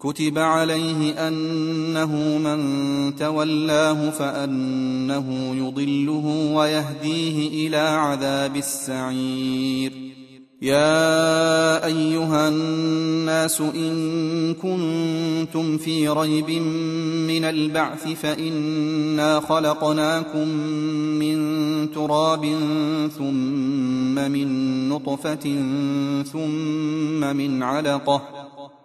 كتب عليه أنه من تولاه فأنه يضله ويهديه إلى عذاب السعير. يا أيها الناس إن كنتم في ريب من البعث فإنا خلقناكم من تراب ثم من نطفة ثم من علقة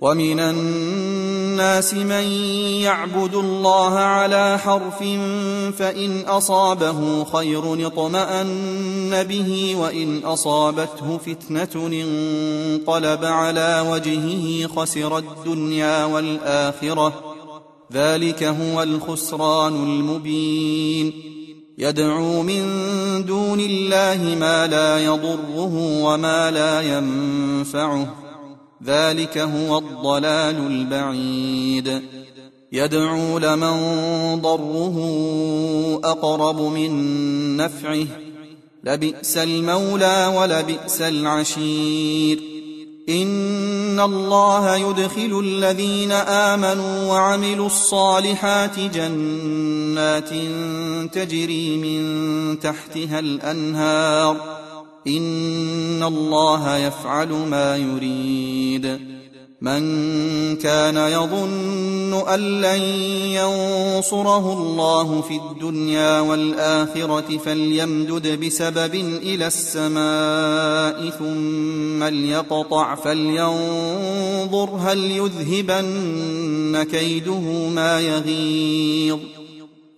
ومن الناس من يعبد الله على حرف فإن أصابه خير اطمأن به وإن أصابته فتنة انقلب على وجهه خسر الدنيا والآخرة. ذلك هو الخسران المبين. يدعو من دون الله ما لا يضره وما لا ينفعه. ذلك هو الضلال البعيد. يدعو لمن ضره أقرب من نفعه. لبئس المولى ولبئس العشير. إن الله يدخل الذين آمنوا وعملوا الصالحات جنات تجري من تحتها الأنهار. ان الله يفعل ما يريد. من كان يظن ان لن ينصره الله في الدنيا والاخره فليمدد بسبب إلى السماء ثم ليقطع فلينظر هل يذهبن كيده ما يغيظ.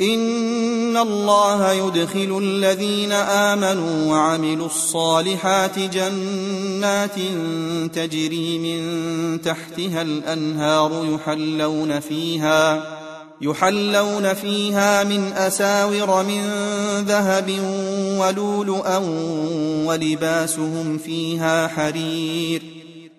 إن الله يدخل الذين آمنوا وعملوا الصالحات جنات تجري من تحتها الأنهار يحلون فيها يحلون فيها من أساور من ذهب ولؤلؤا ولباسهم فيها حرير.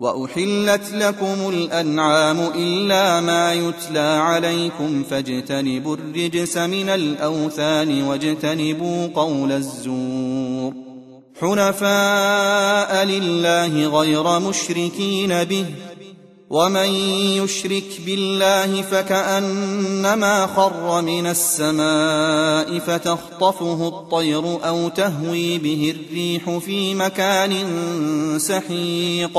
وأحلت لكم الأنعام إلا ما يتلى عليكم فاجتنبوا الرجس من الأوثان واجتنبوا قول الزور. حنفاء لله غير مشركين به ومن يشرك بالله فكأنما خر من السماء فتخطفه الطير أو تهوي به الريح في مكان سحيق.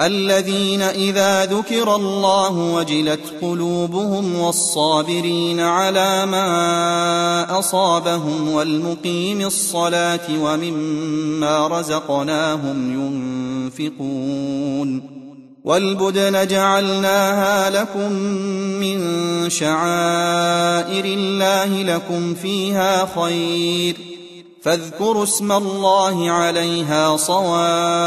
الذين إذا ذكر الله وجلت قلوبهم والصابرين على ما أصابهم والمقيم الصلاة ومما رزقناهم ينفقون والبدن جعلناها لكم من شعائر الله لكم فيها خير فاذكروا اسم الله عليها صواف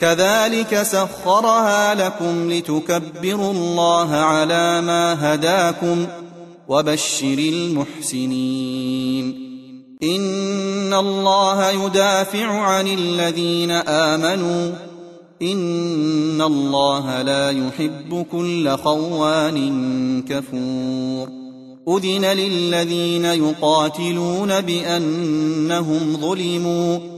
كذلك سخرها لكم لتكبروا الله على ما هداكم وبشر المحسنين. إن الله يدافع عن الذين آمنوا. إن الله لا يحب كل خوان كفور. أذن للذين يقاتلون بأنهم ظلموا.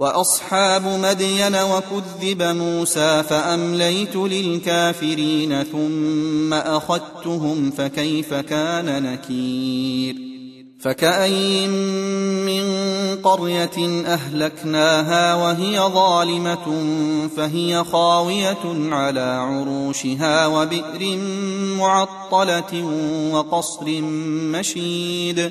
وأصحاب مدين وكذب موسى فأمليت للكافرين ثم أخذتهم فكيف كان نكير؟ فكاين من قرية أهلكناها وهي ظالمة فهي خاوية على عروشها وبئر معطلة وقصر مشيد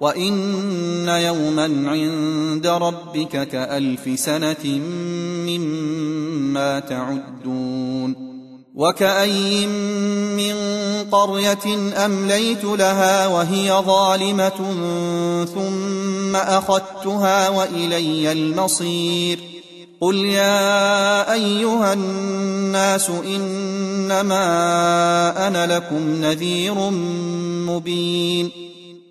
وان يوما عند ربك كالف سنه مما تعدون وكاين من قريه امليت لها وهي ظالمه ثم اخذتها والي المصير قل يا ايها الناس انما أنا لكم نذير مبين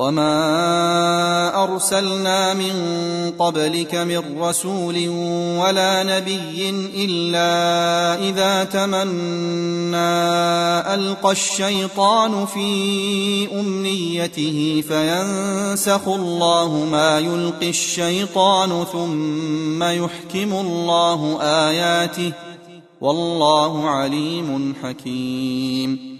وما ارسلنا من قبلك من رسول ولا نبي الا اذا تمنى القى الشيطان في امنيته فينسخ الله ما يلقي الشيطان ثم يحكم الله اياته والله عليم حكيم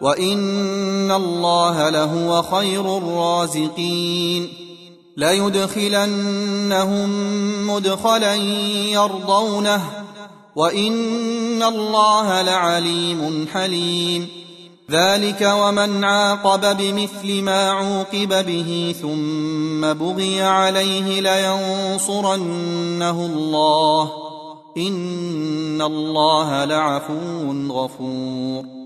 وان الله لهو خير الرازقين ليدخلنهم مدخلا يرضونه وان الله لعليم حليم ذلك ومن عاقب بمثل ما عوقب به ثم بغي عليه لينصرنه الله ان الله لعفو غفور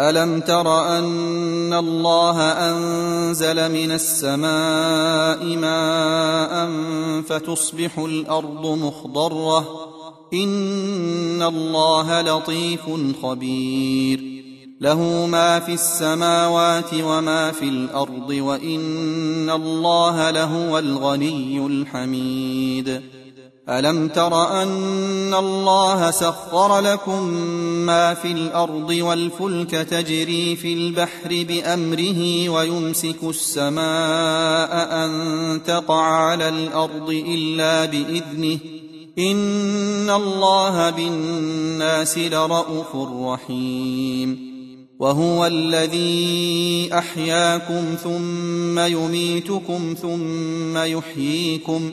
ألم تر أن الله أنزل من السماء ماء فتصبح الأرض مخضرة؟ إن الله لطيف خبير. له ما في السماوات وما في الأرض وإن الله لهو الغني الحميد. الم تر ان الله سخر لكم ما في الأرض والفلك تجري في البحر بامره ويمسك السماء ان تقع على الأرض الا باذنه ان الله بالناس لرءوف رحيم وهو الذي احياكم ثم يميتكم ثم يحييكم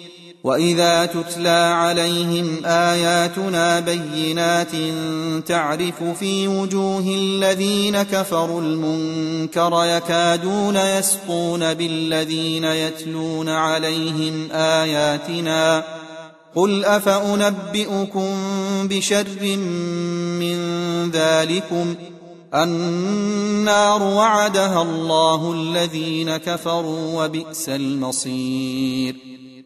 واذا تتلى عليهم اياتنا بينات تعرف في وجوه الذين كفروا المنكر يكادون يسقون بالذين يتلون عليهم اياتنا قل افانبئكم بشر من ذلكم النار وعدها الله الذين كفروا وبئس المصير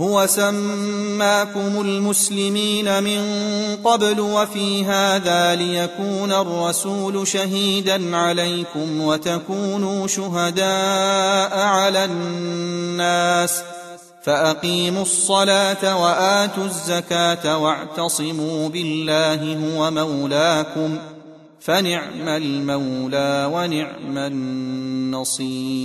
هو سماكم المسلمين من قبل وفي هذا ليكون الرسول شهيدا عليكم وتكونوا شهداء على الناس فأقيموا الصلاة وآتوا الزكاة واعتصموا بالله هو مولاكم فنعم المولى ونعم النصير